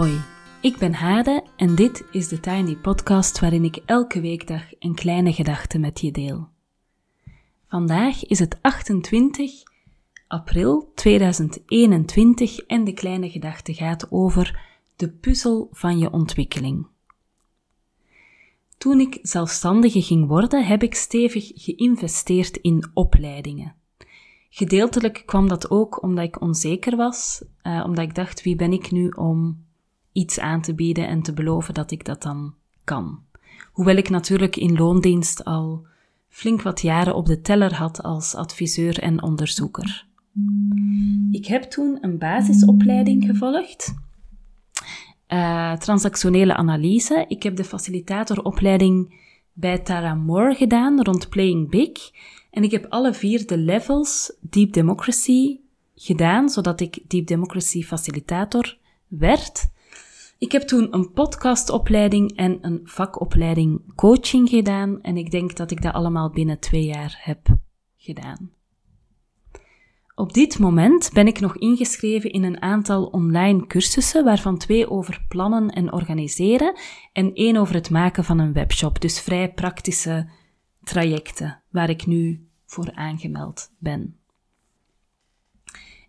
Hoi, ik ben Hade en dit is de Tiny Podcast waarin ik elke weekdag een kleine gedachte met je deel. Vandaag is het 28 april 2021 en de kleine gedachte gaat over de puzzel van je ontwikkeling. Toen ik zelfstandige ging worden, heb ik stevig geïnvesteerd in opleidingen. Gedeeltelijk kwam dat ook omdat ik onzeker was, uh, omdat ik dacht, wie ben ik nu om iets aan te bieden en te beloven dat ik dat dan kan. Hoewel ik natuurlijk in loondienst al flink wat jaren op de teller had als adviseur en onderzoeker. Ik heb toen een basisopleiding gevolgd, uh, transactionele analyse. Ik heb de facilitatoropleiding bij Tara Moore gedaan rond Playing Big. En ik heb alle vier de levels Deep Democracy gedaan, zodat ik Deep Democracy facilitator werd. Ik heb toen een podcastopleiding en een vakopleiding coaching gedaan en ik denk dat ik dat allemaal binnen twee jaar heb gedaan. Op dit moment ben ik nog ingeschreven in een aantal online cursussen, waarvan twee over plannen en organiseren en één over het maken van een webshop. Dus vrij praktische trajecten waar ik nu voor aangemeld ben.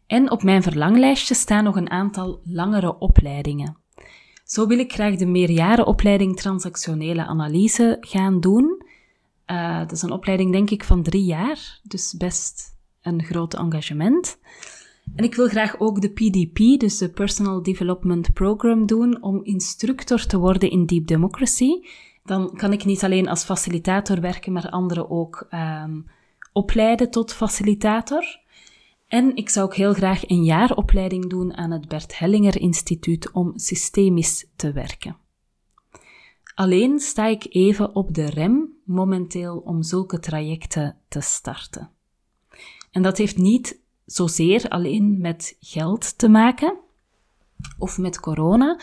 En op mijn verlanglijstje staan nog een aantal langere opleidingen. Zo wil ik graag de meerjarenopleiding transactionele analyse gaan doen. Uh, dat is een opleiding, denk ik, van drie jaar, dus best een groot engagement. En ik wil graag ook de PDP, dus de Personal Development Program, doen om instructor te worden in Deep Democracy. Dan kan ik niet alleen als facilitator werken, maar anderen ook um, opleiden tot facilitator. En ik zou ook heel graag een jaaropleiding doen aan het Bert Hellinger Instituut om systemisch te werken. Alleen sta ik even op de rem momenteel om zulke trajecten te starten. En dat heeft niet zozeer alleen met geld te maken of met corona.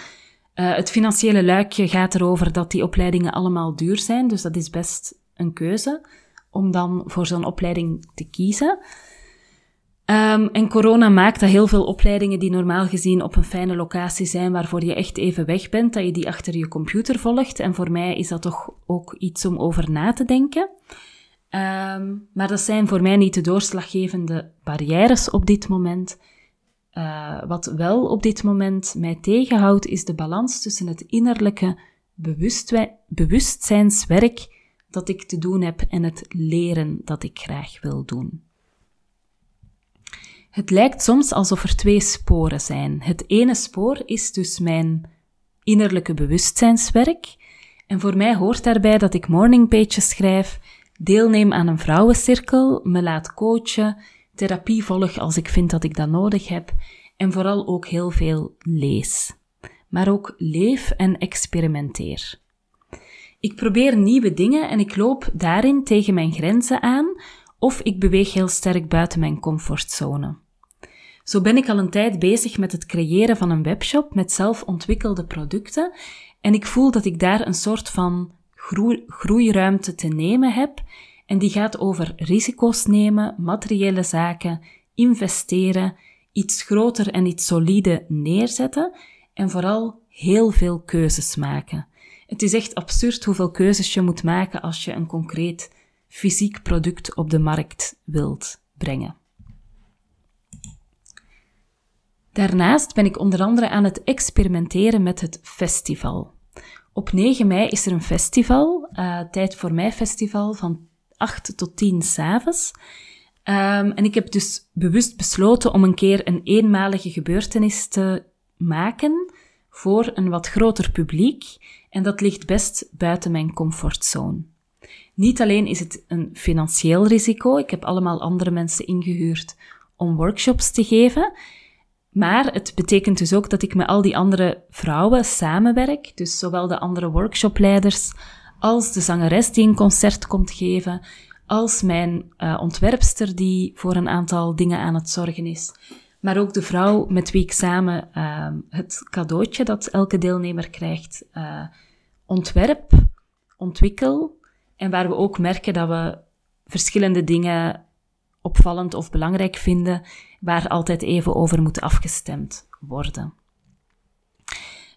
Uh, het financiële luikje gaat erover dat die opleidingen allemaal duur zijn, dus dat is best een keuze om dan voor zo'n opleiding te kiezen. Um, en corona maakt dat heel veel opleidingen die normaal gezien op een fijne locatie zijn, waarvoor je echt even weg bent, dat je die achter je computer volgt. En voor mij is dat toch ook iets om over na te denken. Um, maar dat zijn voor mij niet de doorslaggevende barrières op dit moment. Uh, wat wel op dit moment mij tegenhoudt, is de balans tussen het innerlijke bewustzijnswerk dat ik te doen heb en het leren dat ik graag wil doen. Het lijkt soms alsof er twee sporen zijn. Het ene spoor is dus mijn innerlijke bewustzijnswerk. En voor mij hoort daarbij dat ik morningpages schrijf, deelneem aan een vrouwencirkel, me laat coachen, therapie volg als ik vind dat ik dat nodig heb en vooral ook heel veel lees. Maar ook leef en experimenteer. Ik probeer nieuwe dingen en ik loop daarin tegen mijn grenzen aan of ik beweeg heel sterk buiten mijn comfortzone. Zo ben ik al een tijd bezig met het creëren van een webshop met zelf ontwikkelde producten en ik voel dat ik daar een soort van groeiruimte te nemen heb en die gaat over risico's nemen, materiële zaken, investeren, iets groter en iets solide neerzetten en vooral heel veel keuzes maken. Het is echt absurd hoeveel keuzes je moet maken als je een concreet fysiek product op de markt wilt brengen. Daarnaast ben ik onder andere aan het experimenteren met het festival. Op 9 mei is er een festival, uh, Tijd voor Mij Festival, van 8 tot 10 s'avonds. Um, en ik heb dus bewust besloten om een keer een eenmalige gebeurtenis te maken voor een wat groter publiek. En dat ligt best buiten mijn comfortzone. Niet alleen is het een financieel risico, ik heb allemaal andere mensen ingehuurd om workshops te geven, maar het betekent dus ook dat ik met al die andere vrouwen samenwerk, dus zowel de andere workshopleiders als de zangeres die een concert komt geven, als mijn uh, ontwerpster die voor een aantal dingen aan het zorgen is. Maar ook de vrouw met wie ik samen uh, het cadeautje dat elke deelnemer krijgt uh, ontwerp, ontwikkel. En waar we ook merken dat we verschillende dingen opvallend of belangrijk vinden, waar altijd even over moet afgestemd worden.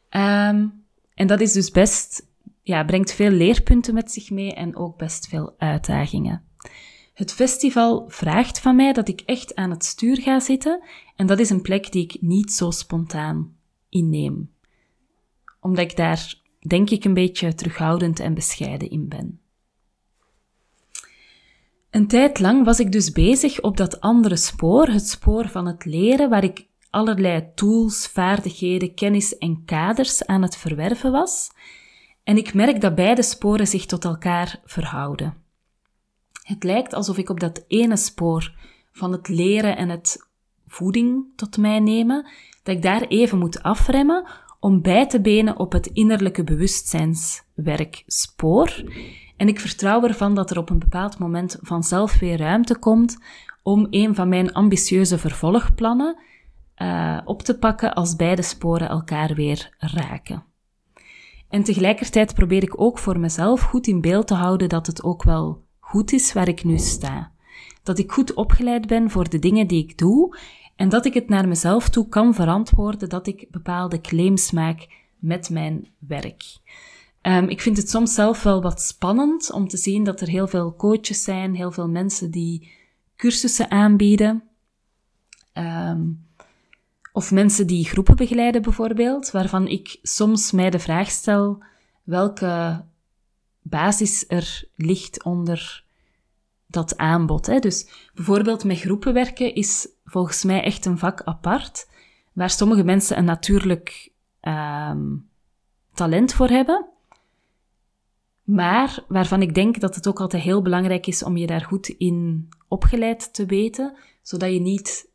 Ehm, en dat is dus best, ja, brengt veel leerpunten met zich mee en ook best veel uitdagingen. Het festival vraagt van mij dat ik echt aan het stuur ga zitten en dat is een plek die ik niet zo spontaan inneem. Omdat ik daar, denk ik, een beetje terughoudend en bescheiden in ben. Een tijd lang was ik dus bezig op dat andere spoor, het spoor van het leren, waar ik allerlei tools, vaardigheden, kennis en kaders aan het verwerven was. En ik merk dat beide sporen zich tot elkaar verhouden. Het lijkt alsof ik op dat ene spoor van het leren en het voeding tot mij nemen, dat ik daar even moet afremmen om bij te benen op het innerlijke bewustzijnswerkspoor. En ik vertrouw ervan dat er op een bepaald moment vanzelf weer ruimte komt om een van mijn ambitieuze vervolgplannen uh, op te pakken als beide sporen elkaar weer raken. En tegelijkertijd probeer ik ook voor mezelf goed in beeld te houden dat het ook wel goed is waar ik nu sta. Dat ik goed opgeleid ben voor de dingen die ik doe en dat ik het naar mezelf toe kan verantwoorden dat ik bepaalde claims maak met mijn werk. Um, ik vind het soms zelf wel wat spannend om te zien dat er heel veel coaches zijn, heel veel mensen die cursussen aanbieden. Um, of mensen die groepen begeleiden bijvoorbeeld, waarvan ik soms mij de vraag stel welke basis er ligt onder dat aanbod. Hè. Dus bijvoorbeeld met groepen werken is volgens mij echt een vak apart, waar sommige mensen een natuurlijk um, talent voor hebben, maar waarvan ik denk dat het ook altijd heel belangrijk is om je daar goed in opgeleid te weten, zodat je niet,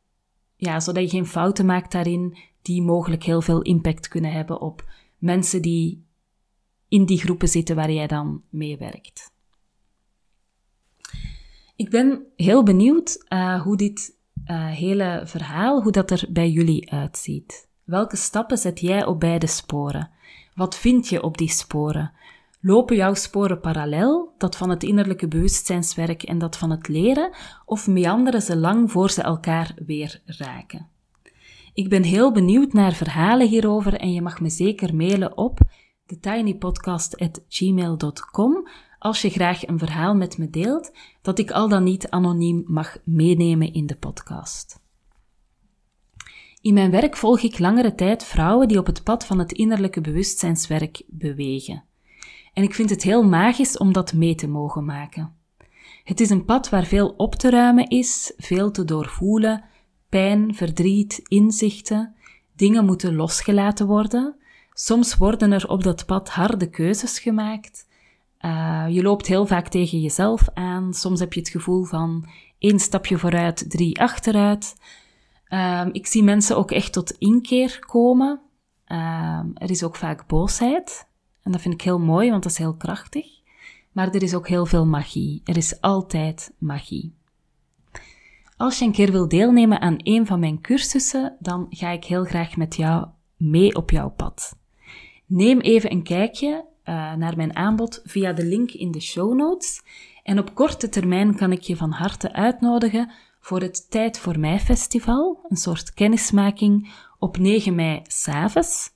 ja, zodat je geen fouten maakt daarin die mogelijk heel veel impact kunnen hebben op mensen die in die groepen zitten waar jij dan mee werkt. Ik ben heel benieuwd uh, hoe dit uh, hele verhaal, hoe dat er bij jullie uitziet. Welke stappen zet jij op beide sporen? Wat vind je op die sporen? Lopen jouw sporen parallel, dat van het innerlijke bewustzijnswerk en dat van het leren, of meanderen ze lang voor ze elkaar weer raken? Ik ben heel benieuwd naar verhalen hierover en je mag me zeker mailen op thetinypodcast.gmail.com als je graag een verhaal met me deelt dat ik al dan niet anoniem mag meenemen in de podcast. In mijn werk volg ik langere tijd vrouwen die op het pad van het innerlijke bewustzijnswerk bewegen. En ik vind het heel magisch om dat mee te mogen maken. Het is een pad waar veel op te ruimen is, veel te doorvoelen, pijn, verdriet, inzichten, dingen moeten losgelaten worden. Soms worden er op dat pad harde keuzes gemaakt. Uh, je loopt heel vaak tegen jezelf aan. Soms heb je het gevoel van één stapje vooruit, drie achteruit. Uh, ik zie mensen ook echt tot inkeer komen. Uh, er is ook vaak boosheid. En dat vind ik heel mooi, want dat is heel krachtig. Maar er is ook heel veel magie. Er is altijd magie. Als je een keer wil deelnemen aan een van mijn cursussen, dan ga ik heel graag met jou mee op jouw pad. Neem even een kijkje uh, naar mijn aanbod via de link in de show notes. En op korte termijn kan ik je van harte uitnodigen voor het Tijd voor Mij Festival, een soort kennismaking op 9 mei s'avonds.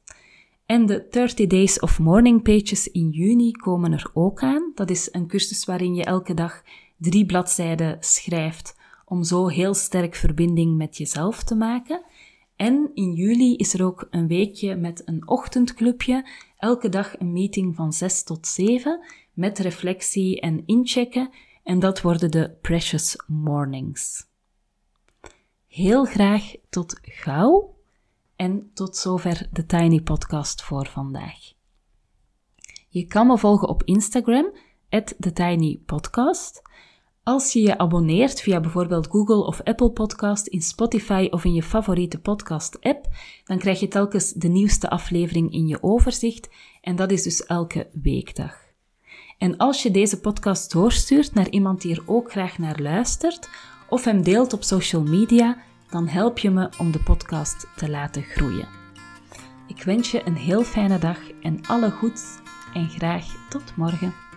En de 30 Days of Morning Pages in juni komen er ook aan. Dat is een cursus waarin je elke dag drie bladzijden schrijft om zo heel sterk verbinding met jezelf te maken. En in juli is er ook een weekje met een ochtendclubje. Elke dag een meeting van 6 tot 7 met reflectie en inchecken. En dat worden de Precious Mornings. Heel graag tot gauw. En tot zover de Tiny Podcast voor vandaag. Je kan me volgen op Instagram, TheTinyPodcast. Als je je abonneert via bijvoorbeeld Google of Apple Podcast, in Spotify of in je favoriete podcast-app, dan krijg je telkens de nieuwste aflevering in je overzicht en dat is dus elke weekdag. En als je deze podcast doorstuurt naar iemand die er ook graag naar luistert of hem deelt op social media, dan help je me om de podcast te laten groeien. Ik wens je een heel fijne dag en alle goeds en graag tot morgen.